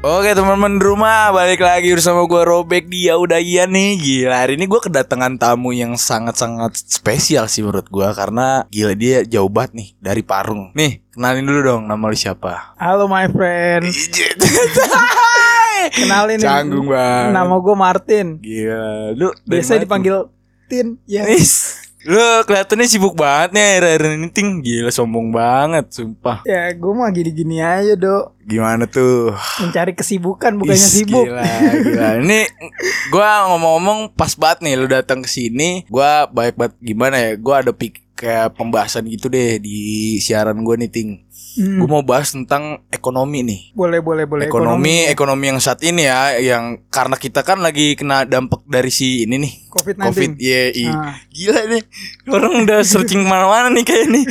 Oke teman-teman di rumah balik lagi bersama gue Robek dia udah iya nih gila hari ini gue kedatangan tamu yang sangat-sangat spesial sih menurut gue karena gila dia jauh banget nih dari Parung nih kenalin dulu dong nama lu siapa Halo my friend. Kenalin. Canggung banget Nama gue Martin. Gila lu Biasa dipanggil Tin. Ya. Is, Lu kelihatannya sibuk banget nih akhir-akhir ini ting Gila sombong banget sumpah Ya gue mah gini-gini aja dok. Gimana tuh Mencari kesibukan bukannya Is, sibuk. Gila, gila. Ini gua ngomong-ngomong pas banget nih lu datang ke sini. Gua baik banget gimana ya? Gua ada pik kayak pembahasan gitu deh di siaran gua nih ting. Hmm, Gua mau bahas tentang ekonomi nih. boleh boleh boleh. Ekonomi, ekonomi yang saat ini ya, yang karena kita kan lagi kena dampak dari si ini nih. COVID-19. Covid, iya, iya. Ah. Gila nih, orang udah searching mana-mana nih kayak nih.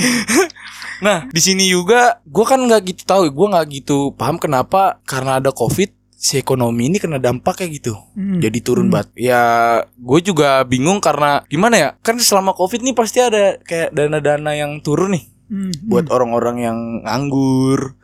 nah, di sini juga, gua kan nggak gitu tahu, gua nggak gitu paham kenapa karena ada covid, si ekonomi ini kena dampaknya gitu. Hmm. Jadi turun Hmm. banget. Ya, gue juga bingung karena gimana ya? Kan selama covid nih pasti ada kayak dana-dana yang turun nih Hmm, buat orang-orang yang nganggur.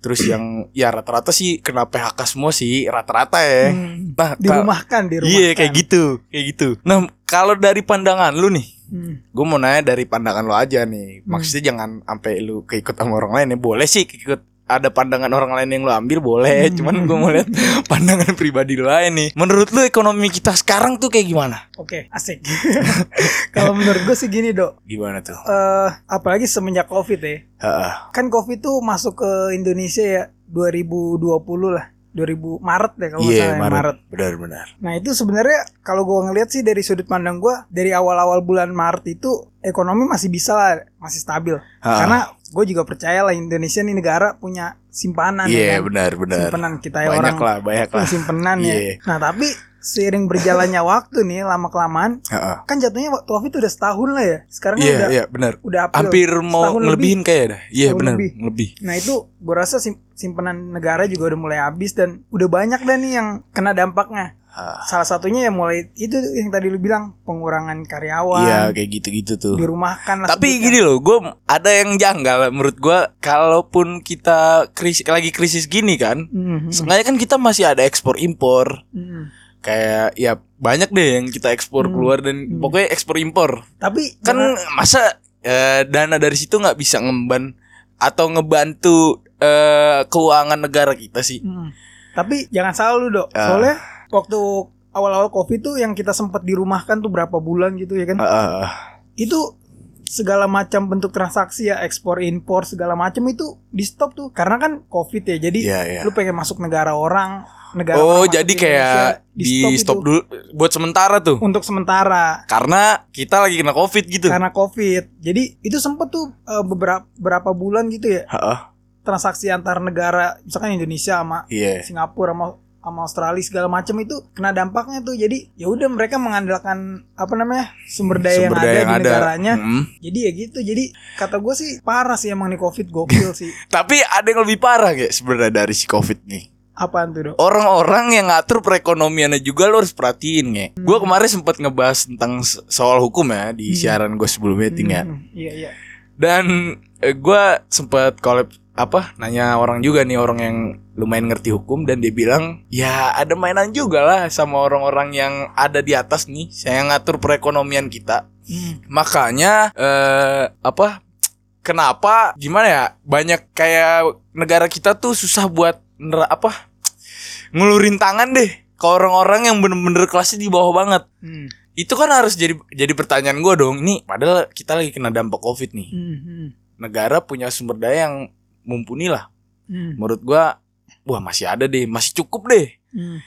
Terus yang ya rata-rata sih kena PHK semua sih rata-rata ya. hmm. Nah, Dirumahkan, dirumahkan. Iya kayak gitu, kayak gitu. Nah kalau dari pandangan lu nih, Hmm. gue mau nanya dari pandangan lu aja nih. Maksudnya jangan sampai lu keikut sama orang lain ya. Boleh sih keikut ada pandangan orang lain yang lu ambil boleh. Hmm. Cuman gue mau lihat pandangan pribadi lu aja nih. Menurut lu ekonomi kita sekarang tuh kayak gimana? Oke, asik. Kalau menurut gue sih gini dok. Gimana tuh? Eh, apalagi semenjak COVID ya. Heeh. Kan COVID tuh masuk ke Indonesia ya 2020 lah. 2000 Maret deh kalau nggak Iya, ya, Maret. Maret. Benar-benar. Nah itu sebenarnya kalau gua ngeliat sih dari sudut pandang gua dari awal-awal bulan Maret itu ekonomi masih bisa lah masih stabil Ha. karena gue juga percaya lah Indonesia nih negara punya simpanan ya Iya, kan? benar-benar. simpanan kita ya Banyak orang lah, banyak lah. punya simpenan ya Iya. nah tapi seiring berjalannya waktu nih lama kelamaan Heeh. kan jatuhnya waktu COVID udah setahun lah ya sekarang Iya, udah iya, benar. udah April. Hampir mau ngelebihin kayak dah. Iya, benar, lebih. lebih. Nah itu gue rasa sim- simpanan negara juga udah mulai habis dan udah banyak dah nih yang kena dampaknya. Ah. Salah satunya ya mulai itu yang tadi lu bilang pengurangan karyawan, Iya, kayak gitu-gitu tuh. dirumahkan lah. Tapi sebutnya. gini loh, gue ada yang janggal menurut gue. Kalaupun kita krisis lagi krisis gini kan, Hmm, hmm, sebenarnya kan kita masih ada ekspor impor. hmm. Kayak ya banyak deh yang kita ekspor Hmm. keluar dan Hmm. pokoknya ekspor impor. Tapi Kan jangan- masa eh, dana dari situ nggak bisa ngemban atau ngebantu eh, keuangan negara kita sih. Hmm. Tapi jangan salah lu dok. Ah. Soalnya waktu awal-awal covid tuh yang kita sempat dirumahkan tuh berapa bulan gitu ya kan? Ah. Itu segala macam bentuk transaksi ya ekspor impor segala macam itu di stop tuh karena kan covid ya jadi Iya, iya. lu pengen masuk negara orang negara Oh, jadi kayak Indonesia, di itu stop dulu buat sementara tuh. untuk sementara Karena kita lagi kena Covid gitu. karena covid jadi itu sempet tuh eh, beberapa berapa bulan gitu ya Ah, ah. transaksi antar negara misalkan Indonesia sama Iya. Singapura sama sama Australia segala macam itu kena dampaknya tuh jadi ya udah mereka mengandalkan apa namanya sumber daya Sumber yang daya ada yang di ada. negaranya Mm. jadi ya gitu jadi kata gue sih parah sih emang nih covid gokil sih Tapi ada yang lebih parah kayak sebenarnya dari si Covid nih. apaan tuh dok Orang-orang yang ngatur perekonomiannya juga lo harus perhatiin nge. Gue kemarin sempat ngebahas tentang so- soal hukum ya di Hmm. siaran gue sebelum meeting ya. Hmm, iya iya Dan gue sempat collab apa nanya orang juga nih orang yang lumayan ngerti hukum dan dia bilang ya ada mainan juga lah sama orang-orang yang ada di atas nih saya ngatur perekonomian kita. Hmm, makanya eh apa kenapa gimana ya banyak kayak negara kita tuh susah buat ner- apa ngulurin tangan deh ke orang-orang yang bener-bener kelasnya di bawah banget. Hmm, itu kan harus jadi jadi pertanyaan gue dong nih padahal kita lagi kena dampak covid nih. Hmm, hmm, negara punya sumber daya yang mumpuni lah hmm, menurut gua wah masih ada deh masih cukup deh. Hmm.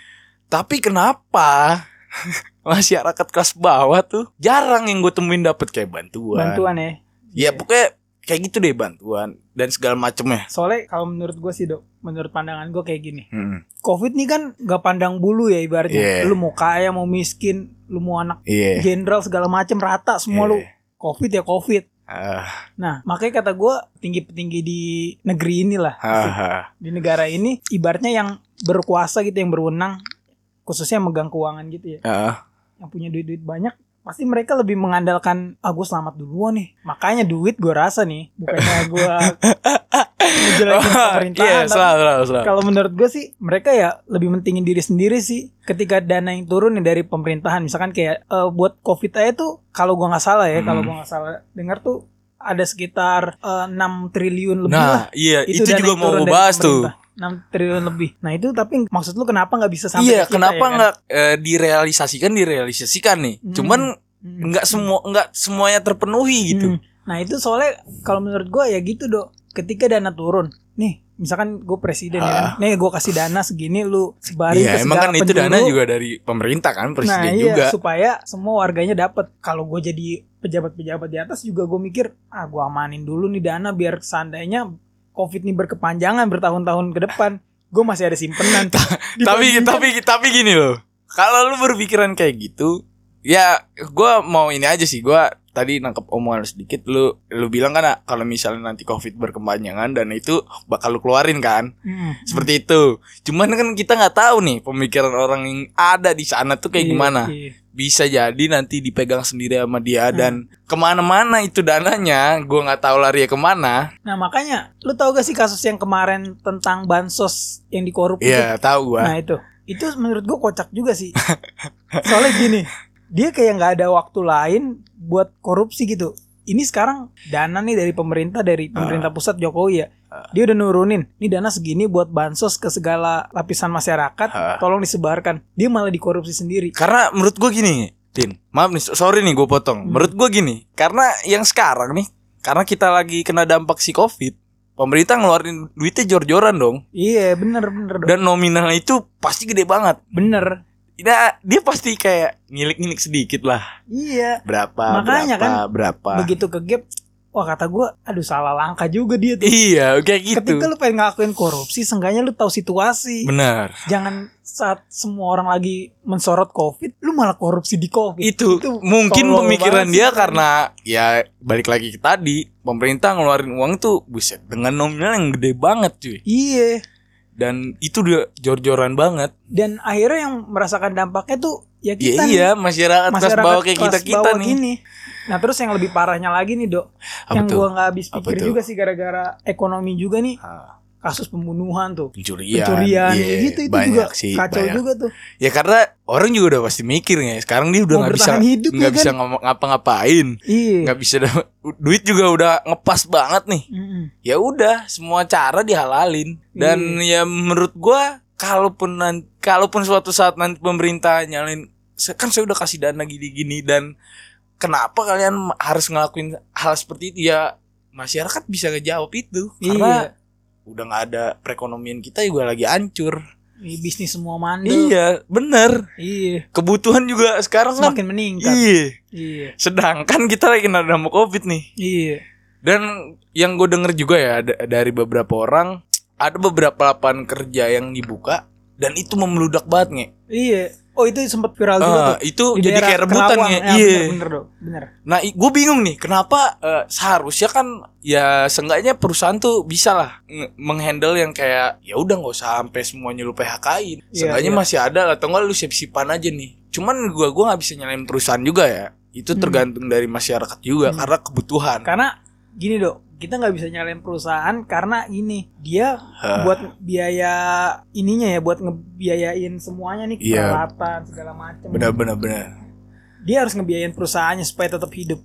tapi kenapa masyarakat kelas bawah tuh jarang yang gue temuin dapet kayak bantuan? Bantuan ya? Ya pokoknya kayak gitu deh bantuan dan segala macemnya. Soalnya kalau menurut gue sih dok menurut pandangan gue kayak gini. Hmm, covid nih kan gak pandang bulu ya ibaratnya. Iya. lu mau kaya mau miskin lu mau anak iya. jenderal segala macam rata semua lu. Iya. covid ya covid Ah, nah makanya kata gue tinggi petinggi di negeri inilah ah, ah. di negara ini ibaratnya yang berkuasa gitu yang berwenang khususnya megang keuangan gitu ya. Ah, yang punya duit-duit banyak pasti mereka lebih mengandalkan ah gue selamat duluan nih. Makanya duit gue rasa nih bukannya gue ngejelekin pemerintahan. Iya, tapi selalu, selalu, selalu. Kalau menurut gue sih mereka ya lebih mentingin diri sendiri sih. Ketika dana yang turun nih dari pemerintahan, misalkan kayak eh, buat covid aja tuh, kalau gua nggak salah ya, kalau Hmm. gua nggak salah dengar tuh ada sekitar eh, 6 triliun lebih lah. Nah, iya, itu, dana juga mau gue bahas tuh. pemerintah. 6 triliun lebih. Nah itu tapi maksud lu kenapa nggak bisa sampai Iya, ke kita kenapa ya kan? nggak eh, direalisasikan direalisasikan nih? Hmm. Cuman Hmm. nggak semua nggak semuanya terpenuhi gitu. Hmm. Nah itu soalnya kalau menurut gua ya gitu dok. Ketika dana turun, nih misalkan gue presiden ya, kan, nih gue kasih dana segini, lu sebarin Ah. Iya, ke emang kan segala itu dana penjuru. juga dari pemerintah kan, presiden nah, iya, juga. supaya semua warganya dapat. Kalau gue jadi pejabat-pejabat di atas juga gue mikir, ah gue amanin dulu nih dana biar seandainya covid ini berkepanjangan bertahun-tahun ke depan, gue masih ada simpenan. tapi tapi tapi gini loh. Kalau lu berpikiran kayak gitu, ya gua mau ini aja sih. Gua tadi nangkep omongan sedikit lu lu bilang kan ah, kalau misalnya nanti covid berkepanjangan dan itu bakal lu keluarin kan Hmm. seperti itu cuman kan kita nggak tahu nih pemikiran orang yang ada di sana tuh kayak Iya, gimana iya. bisa jadi nanti dipegang sendiri sama dia Hmm. dan ke mana-mana itu dananya gua nggak tahu lari ya ke mana Nah makanya, lu tau gak sih kasus yang kemarin tentang bansos yang dikorup? Iya tahu gua Nah itu, itu menurut gue kocak juga sih. Soalnya gini, dia kayak nggak ada waktu lain buat korupsi gitu. Ini sekarang dana nih dari pemerintah dari pemerintah pusat Jokowi ya. Dia udah nurunin, ini dana segini buat bansos ke segala lapisan masyarakat, Ah. tolong disebarkan. Dia malah dikorupsi sendiri. Karena menurut gua gini, Tin. Maaf nih, sorry nih gue potong. Hmm. Menurut gua gini, karena yang sekarang nih, karena kita lagi kena dampak si Covid, pemerintah ngeluarin duitnya jor-joran dong. Iya bener bener dong. Dan nominalnya itu pasti gede banget. bener. Nah, dia pasti kayak ngilik-ngilik sedikit lah. Iya. Berapa, Makanya berapa, kan, berapa. Begitu ke gap, wah kata gue, aduh salah langkah juga dia tuh. Iya, kayak gitu. Ketika lu pengen ngelakuin korupsi, seenggaknya lu tahu situasi. Benar. Jangan saat semua orang lagi mensorot covid, lu malah korupsi di covid. Itu, mungkin tolol pemikiran dia sih, karena ya balik lagi ke tadi, pemerintah ngeluarin uang tuh buset dengan nominal yang gede banget cuy. Iya. Dan itu dia jor-joran banget. Dan akhirnya yang merasakan dampaknya tuh ya Iya kita iya, nih. masyarakat, kelas bawah kayak kelas kita-kita bawah nih. gini. Nah terus yang lebih parahnya lagi nih dok, Apa yang tuh? gua nggak habis pikir juga sih gara-gara ekonomi juga nih, Ah, kasus pembunuhan tuh, pencurian. pencurian, kayak gitu itu banyak juga sih, kacau banyak. juga tuh. Ya karena orang juga udah pasti mikir ya. Sekarang dia udah nggak bisa nggak ya bisa kan? ngapa- ngapa-ngapain. Iya. nggak bisa duit juga udah ngepas banget nih. Mm-mm. Ya udah, semua cara dihalalin. Dan Iya. ya menurut gua kalaupun nanti kalaupun suatu saat nanti pemerintah nyalin "Se- kan saya udah kasih dana gini-gini dan kenapa kalian harus ngelakuin hal seperti itu ya masyarakat bisa ngejawab itu karena udah nggak ada perekonomian kita juga lagi hancur. Bisnis semua mandel. Iya, bener. Iya. Kebutuhan juga sekarang kan Semakin meningkat. Iya. Iya. Sedangkan kita lagi kena dampak Covid nih. Iya. Dan yang gue denger juga ya da- dari beberapa orang ada beberapa lapangan kerja yang dibuka dan itu memeludak banget nge. Iya. Oh itu sempat viral juga Ah, tuh. itu Di jadi kayak rebutan nge. Ya, Iya. Bener, bener dong. Bener. Nah, gue bingung nih kenapa eh, seharusnya kan ya seenggaknya perusahaan tuh bisa lah menghandle yang kayak ya udah nggak usah sampai semuanya lu PHK-in. Iya, Seenggaknya iya. masih ada atau enggak lu siap-siapan aja nih. Cuman gua gua nggak bisa nyalain perusahaan juga ya. Itu Hmm. tergantung dari masyarakat juga Hmm. karena kebutuhan. Karena gini dok, kita nggak bisa nyalain perusahaan karena ini dia Hah. buat biaya ininya ya, buat ngebiayain semuanya nih Iya. peralatan segala macam. Benar-benar benar. Dia harus ngebiayain perusahaannya supaya tetap hidup.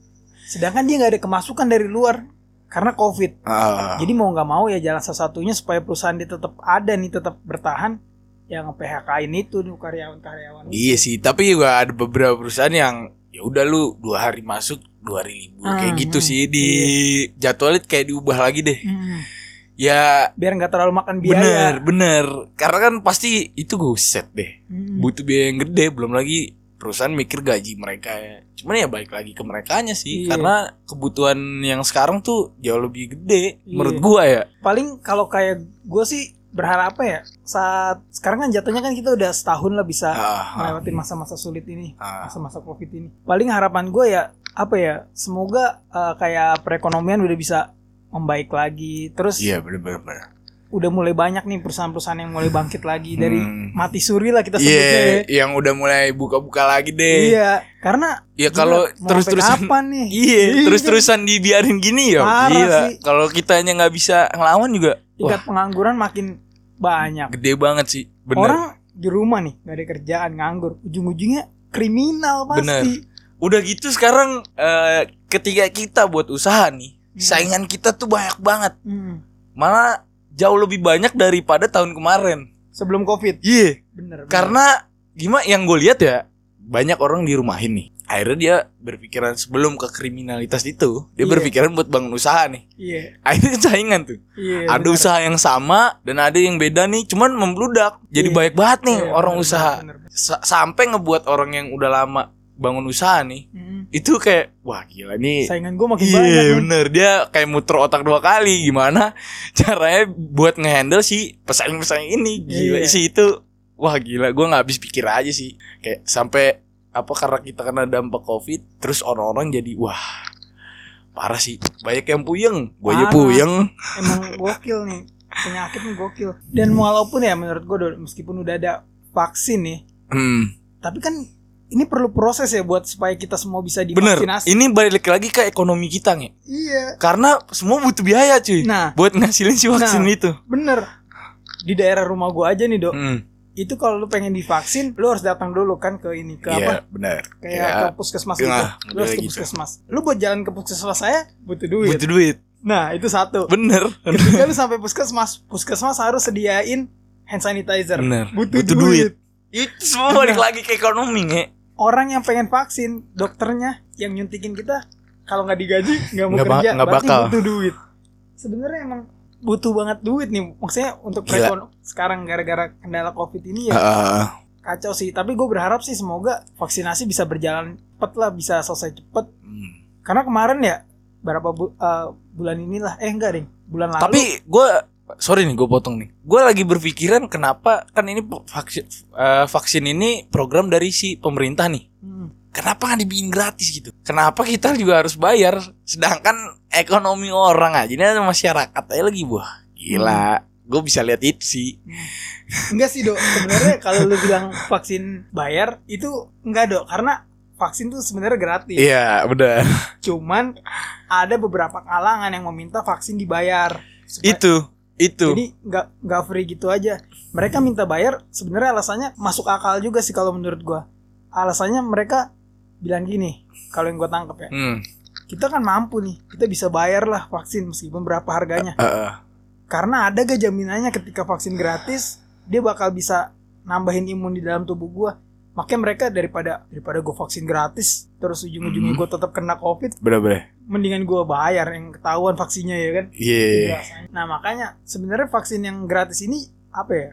Sedangkan dia nggak ada kemasukan dari luar karena covid. Ah. Jadi mau nggak mau ya jalan satu-satunya supaya perusahaan dia tetap ada nih, tetap bertahan. Yang nge-PHK-in itu nih karyawan-karyawan. Iya sih, tapi juga ada beberapa perusahaan yang ya udah lu dua hari masuk dua libur Hmm, kayak gitu hmm, sih di jadwalnya kayak diubah lagi deh. Hmm. Ya Biar nggak terlalu makan biaya. bener bener karena kan pasti itu gue set deh Hmm. butuh biaya yang gede belum lagi perusahaan mikir gaji mereka ya. Cuman ya balik lagi ke merekanya sih Iya. karena kebutuhan yang sekarang tuh jauh lebih gede Iya. menurut gua ya. paling kalau kayak gue sih berharap apa ya saat sekarang kan jatuhnya kan kita udah setahun lah bisa Ah, ah, melewati masa-masa sulit ini ah. masa-masa covid ini paling harapan gue ya apa ya semoga eh, kayak perekonomian udah bisa membaik lagi terus Iya bener bener. bener. udah mulai banyak nih perusahaan-perusahaan yang mulai bangkit lagi dari Hmm. mati suri lah kita Iya, sebutnya ya. yang udah mulai buka-buka lagi deh. Iya, karena Ya kalau terus-terusan nih? Iya, terus-terusan dibiarin gini ya. Gila. Kalau kitanya nggak bisa ngelawan juga tingkat wah, pengangguran makin banyak. gede banget sih. Bener. Orang di rumah nih nggak ada kerjaan nganggur, ujung-ujungnya kriminal pasti. Udah gitu sekarang eh, ketika kita buat usaha nih, Hmm. saingan kita tuh banyak banget. Hmm. Malah jauh lebih banyak daripada tahun kemarin. Sebelum covid, Iya. bener. bener. Karena gimana yang gue lihat ya banyak orang dirumahin nih. Akhirnya dia berpikiran sebelum ke kriminalitas itu, dia Iya. berpikiran buat bangun usaha nih. iya, Akhirnya saingan tuh. iya. ada bener. usaha yang sama dan ada yang beda nih, cuman membludak. Jadi Iya. banyak banget nih Iya, orang bener, usaha. bener, bener. Sa- sampai ngebuat orang yang udah lama bangun usaha nih, Hmm. itu kayak wah gila nih. Saingan gue makin Iya banyak. nih. bener dia kayak muter otak dua kali gimana caranya buat ngehandle si pesaing-pesaing ini gila Iya. sih itu wah gila gue nggak habis pikir aja sih kayak sampai apa karena kita kena dampak covid terus orang-orang jadi wah parah sih banyak yang puyeng gue aja puyeng Emang gokil nih penyakit nih gokil. Dan walaupun ya menurut gue meskipun udah ada vaksin nih, hmm. tapi kan ini perlu proses ya buat supaya kita semua bisa Bener, divaksinasi. ini balik lagi ke ekonomi kita nih. Iya, Karena semua butuh biaya cuy. Nah. buat ngasilin si vaksin Nah. itu. bener. Di daerah rumah gua aja nih dok, Hmm. itu kalau lu pengen divaksin, lu harus datang dulu kan ke ini ke apa? Iya, benar. Kayak Ya, ke puskesmas gitu. Nah, Lu harus ke gitu. puskesmas. Lu buat jalan ke puskesmas saya butuh duit. butuh duit. Nah itu satu. Bener. Ketika lu sampai puskesmas, puskesmas harus sediain hand sanitizer. Bener. Butuh, Butuh duit. duit. Itu semua balik lagi ke ekonomi nge. Orang yang pengen vaksin, dokternya yang nyuntikin kita, kalau nggak digaji nggak mau kerja, berarti bakal. butuh duit. Sebenarnya emang butuh banget duit nih. Maksudnya untuk Gila. perekon- sekarang gara-gara kendala covid ini ya Heeh. kacau sih. Tapi gue berharap sih semoga vaksinasi bisa berjalan cepet lah, bisa selesai cepet. Hmm. Karena kemarin ya berapa bu- eh, bulan inilah, eh enggak deh, bulan lalu. Tapi gue sorry nih gue potong nih. Gue lagi berpikiran kenapa kan ini vaksin eh, vaksin ini program dari si pemerintah nih. Hmm. Kenapa nggak dibikin gratis gitu? Kenapa kita juga harus bayar? Sedangkan ekonomi orang aja ini ada masyarakat aja lagi buah. Gila. Gue bisa lihat itu sih. Enggak sih dok, sebenarnya kalau lu bilang vaksin bayar itu enggak dok, karena vaksin tuh sebenarnya gratis. Iya, benar. Cuman ada beberapa kalangan yang meminta vaksin dibayar. Supaya- Itu, itu. Jadi nggak nggak free gitu aja. Mereka minta bayar sebenarnya alasannya masuk akal juga sih kalau menurut gua. Alasannya mereka bilang gini, kalau yang gua tangkep ya, Hmm. kita kan mampu nih, kita bisa bayar lah vaksin meskipun berapa harganya. Heeh. Karena ada gak jaminannya ketika vaksin gratis dia bakal bisa nambahin imun di dalam tubuh gua. Makanya mereka daripada daripada gue vaksin gratis terus ujung-ujungnya Hmm. gue tetap kena covid, Bener-bener. Mendingan gua bayar yang ketahuan vaksinnya ya kan. Iya. Nah makanya sebenarnya vaksin yang gratis ini apa ya?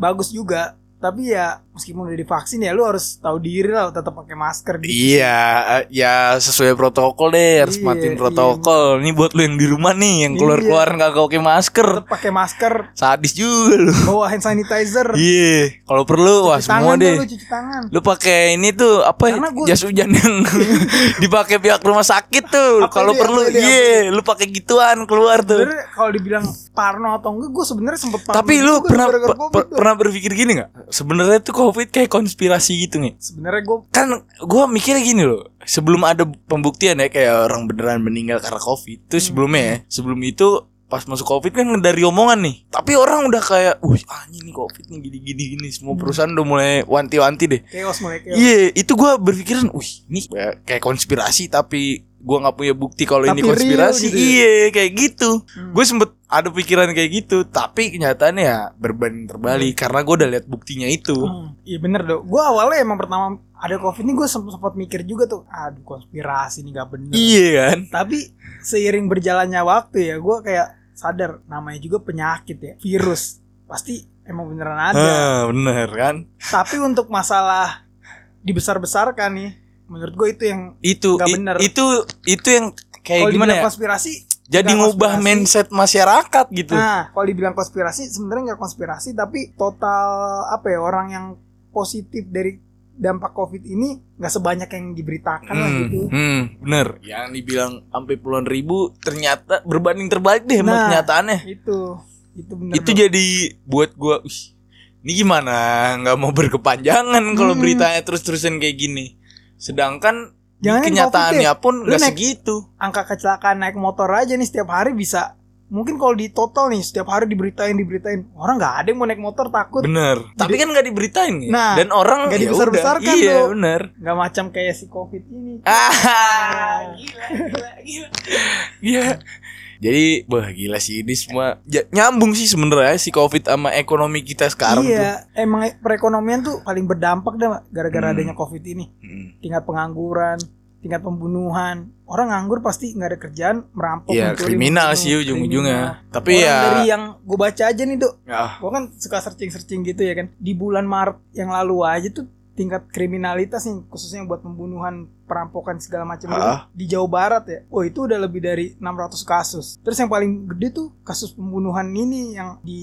Bagus juga. Tapi ya meskipun udah divaksin ya lu harus tahu diri lah tetap pakai masker gitu. Iya, eh, ya sesuai protokol deh, harus Iya, matiin iya. protokol. Ini buat lu yang di rumah nih, yang keluar-keluar nggak pakai masker. Tetap pakai masker, Sadis juga lu. bawa hand sanitizer. Iya, kalau perlu wah Cuci semua tangan deh. lu cuci tangan. Lu pakai ini tuh apa ya? Gua- jas hujan yang dipakai pihak rumah sakit tuh. Kalau ini, perlu, apa iya, lu pakai gituan keluar tuh. Kalau dibilang parno atau enggak, gue sebenarnya sempet parno. Tapi lu pernah Covid tuh. pernah berpikir gini nggak? Sebenarnya tuh covid kayak konspirasi gitu nih. Sebenarnya gue Kan gua mikirnya gini loh. Sebelum ada pembuktian ya kayak orang beneran meninggal karena covid. Itu Hmm. sebelumnya ya. Sebelum itu pas masuk covid kan dari omongan nih. Tapi orang udah kayak, "Wih, anjing nih covid nih gini-gini gini." Semua Hmm. perusahaan udah mulai wanti-wanti deh. chaos mulai chaos. Iya, itu gua berpikiran, wih, ini kayak konspirasi tapi gua nggak punya bukti kalau ini konspirasi. gitu ya? Iya, kayak gitu. Hmm. Gue sempet ada pikiran kayak gitu, tapi kenyataannya ya berbanding terbalik karena gua udah lihat buktinya itu. Hmm, Iya bener dong. Gue awalnya emang pertama ada covid ini gue sempat mikir juga tuh, aduh konspirasi ini gak bener. Iya kan? Tapi seiring berjalannya waktu ya, gue kayak sadar namanya juga penyakit ya, virus. Pasti emang beneran ada. Ah, bener kan? Tapi untuk masalah dibesar-besarkan nih, menurut gue itu yang Itu Nggak i- bener. itu itu yang kayak kalau gimana ya? konspirasi Jadi ngubah konspirasi. mindset masyarakat gitu. Nah, kalau dibilang konspirasi sebenarnya nggak konspirasi tapi total apa ya orang yang positif dari dampak covid ini nggak sebanyak yang diberitakan lah Hmm, gitu. hmm, bener. Yang dibilang sampai puluhan ribu ternyata berbanding terbalik deh sama Nah. kenyataannya. Itu Itu bener. itu Bro. jadi buat gua "Wih, ini gimana nggak mau berkepanjangan kalau Hmm. beritanya terus-terusan kayak gini sedangkan Jangan kenyataannya pun Lu nggak naik- segitu. angka kecelakaan naik motor aja nih setiap hari bisa mungkin kalau di total nih setiap hari diberitain diberitain. Orang nggak ada yang mau naik motor takut. Bener. Tapi kan nggak diberitain ya Nah, dan orang nggak ya dibesar-besarkan udah. iya tuh. bener. Nggak macam kayak si covid ini. Ah. Gila gila gila. Gila jadi wah gila sih ini semua. Ja- nyambung sih sebenarnya si covid sama ekonomi kita sekarang tuh. iya emang perekonomian tuh paling berdampak dah gara-gara Hmm. adanya covid ini. Hmm. tingkat pengangguran tingkat pembunuhan. Orang nganggur pasti nggak ada kerjaan merampok Iya kriminal sih ujung-ujungnya. tapi Orang ya dari yang gue baca aja nih dok. Ya gue kan suka searching searching gitu ya kan. Di bulan Maret yang lalu aja tuh tingkat kriminalitas nih khususnya buat pembunuhan perampokan segala macam itu Ah. di Jawa Barat ya oh itu udah lebih dari 600 kasus terus yang paling gede tuh kasus pembunuhan ini yang di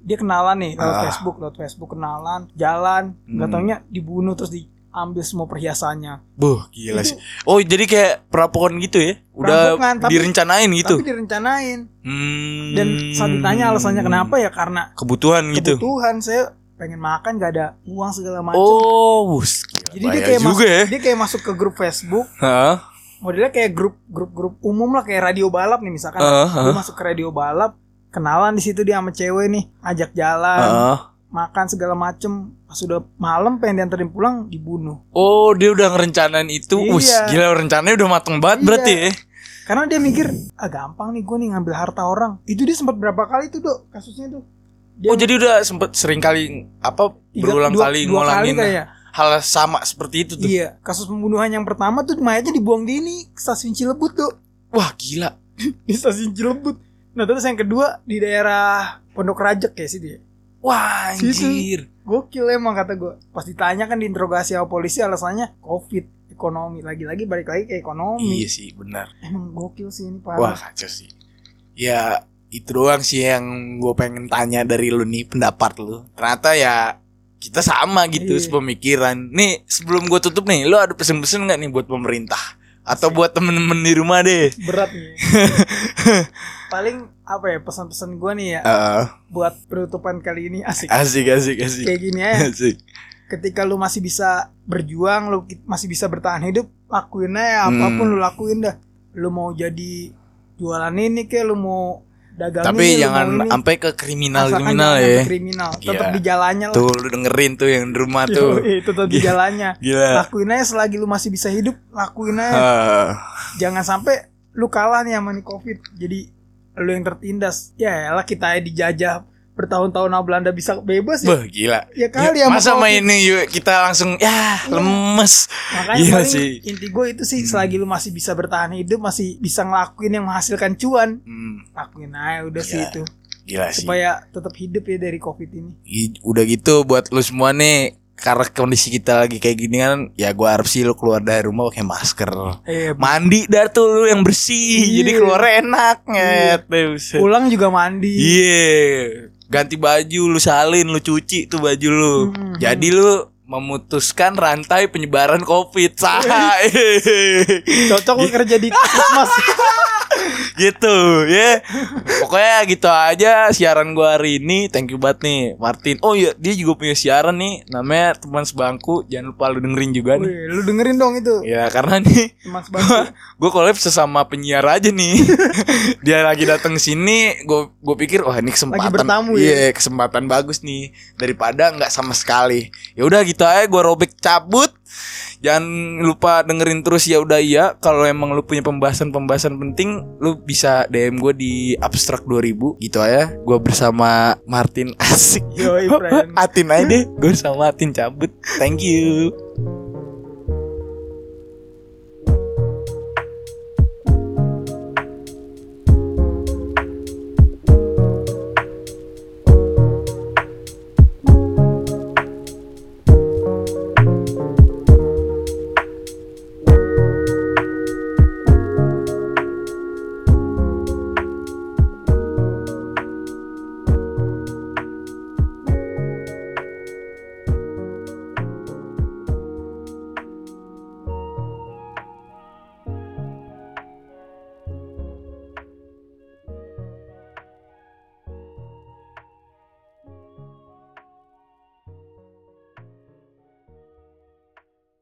dia kenalan nih lewat Ah. Facebook lewat Facebook kenalan jalan nggak Hmm. taunya dibunuh terus diambil semua perhiasannya Buh, gila Itu- sih. Oh, jadi kayak perampokan gitu ya? Udah Perampokan, tapi- direncanain gitu. tapi direncanain Hmm. dan saat ditanya alasannya kenapa ya karena Kebutuhan gitu. kebutuhan saya pengen makan gak ada uang segala macam Oh, gila, Jadi dia kayak juga masuk, ya. dia kayak masuk ke grup Facebook, Hah? modelnya kayak grup grup grup umum lah kayak radio balap nih misalkan. Heeh, Dia masuk ke radio balap, kenalan di situ dia sama cewek nih, ajak jalan, Heeh. makan segala macem. Pas sudah malam pengen dianterin pulang dibunuh. Oh, dia udah ngerencanain itu. Iya. Wus, gila rencananya udah mateng banget Iya. berarti ya. Karena dia mikir, ah gampang nih gue nih ngambil harta orang. Itu dia sempat berapa kali tuh dok kasusnya tuh. Dia Oh, jadi udah sempet sering kali apa tiga- berulang dua- kali dua kali ngulangin kayaknya. hal sama seperti itu tuh. Iya, kasus pembunuhan yang pertama tuh mayatnya dibuang di ini stasiun Cilebut tuh. Wah, gila. Di stasiun Cilebut. Nah terus yang kedua di daerah Pondok Rajek ya sih dia. Wah, Situ. anjir. Gokil emang kata gue. Pas ditanya kan diinterogasi sama polisi alasannya covid, ekonomi. Lagi-lagi balik lagi ke ekonomi. Iya sih, benar. Emang gokil sih ini Wah parah. kacau sih Ya itu doang sih yang gue pengen tanya dari lu nih pendapat lu Ternyata ya kita sama gitu Iya. sepemikiran Nih sebelum gue tutup nih Lu ada pesen-pesen gak nih buat pemerintah Atau buat temen-temen di rumah deh Berat nih. Paling apa ya pesan-pesan gue nih ya Eh, buat penutupan kali ini asik. Asik asik asik Kayak gini ya. Asik Ketika lu masih bisa berjuang, lu masih bisa bertahan hidup, lakuin aja apa pun Hmm. lu lakuin dah. Lu mau jadi jualan ini kayak lu mau dagang Tapi ini, lu jangan sampai ke Asalkan kriminal-kriminal jangan ya kriminal. Tetap Iya. di jalannya lah. Tuh lu dengerin tuh yang di rumah tuh Yoi, tetap di jalannya. Gila Lakuin aja selagi lu masih bisa hidup, lakuin aja. Ah, Jangan sampai lu kalah nih sama nih Covid. Jadi lu yang tertindas. Ya lah kita aja dijajah bertahun-tahun Belanda bisa bebas ya. Gila Ya kali sama Masa main ini yuk kita langsung Ya lemes Makanya Iya paling sih. inti gue itu sih Hmm. selagi lu masih bisa bertahan hidup, masih bisa ngelakuin yang menghasilkan cuan, Hmm, lakuin aja udah sih Iya. itu. Gila sih Supaya tetap hidup ya dari Covid ini. Udah gitu buat lu semua nih karena kondisi kita lagi kayak gini kan ya gua harap sih lu keluar dari rumah pakai masker Eh, mandi dah tuh lu yang bersih Iya. jadi keluar enak Iya. nget Buset. pulang juga mandi. iya ganti baju lu salin lu cuci tuh baju lu Hmm. jadi lu memutuskan rantai penyebaran covid sah Cocok lu kerja di puskesmas. gitu ya. Pokoknya gitu aja siaran gua hari ini. Thank you banget nih Martin. Oh iya dia juga punya siaran nih. Namanya teman sebangku. Jangan lupa lu dengerin juga nih. Wih, lu dengerin dong itu. ya karena nih Mas gue collab sesama penyiar aja nih. Dia lagi datang sini gue gue pikir wah ini kesempatan. Bertamu ya? iya kesempatan bagus nih. Daripada nggak sama sekali. Ya udah gitu aja gue robek cabut jangan lupa dengerin terus ya udah iya kalau emang lu punya pembahasan-pembahasan penting lu bisa DM gue di abstrak 2000 gitu aja. Gue bersama Martin. Asik. Friend. Atin aja deh. Gue sama Atin cabut. Thank you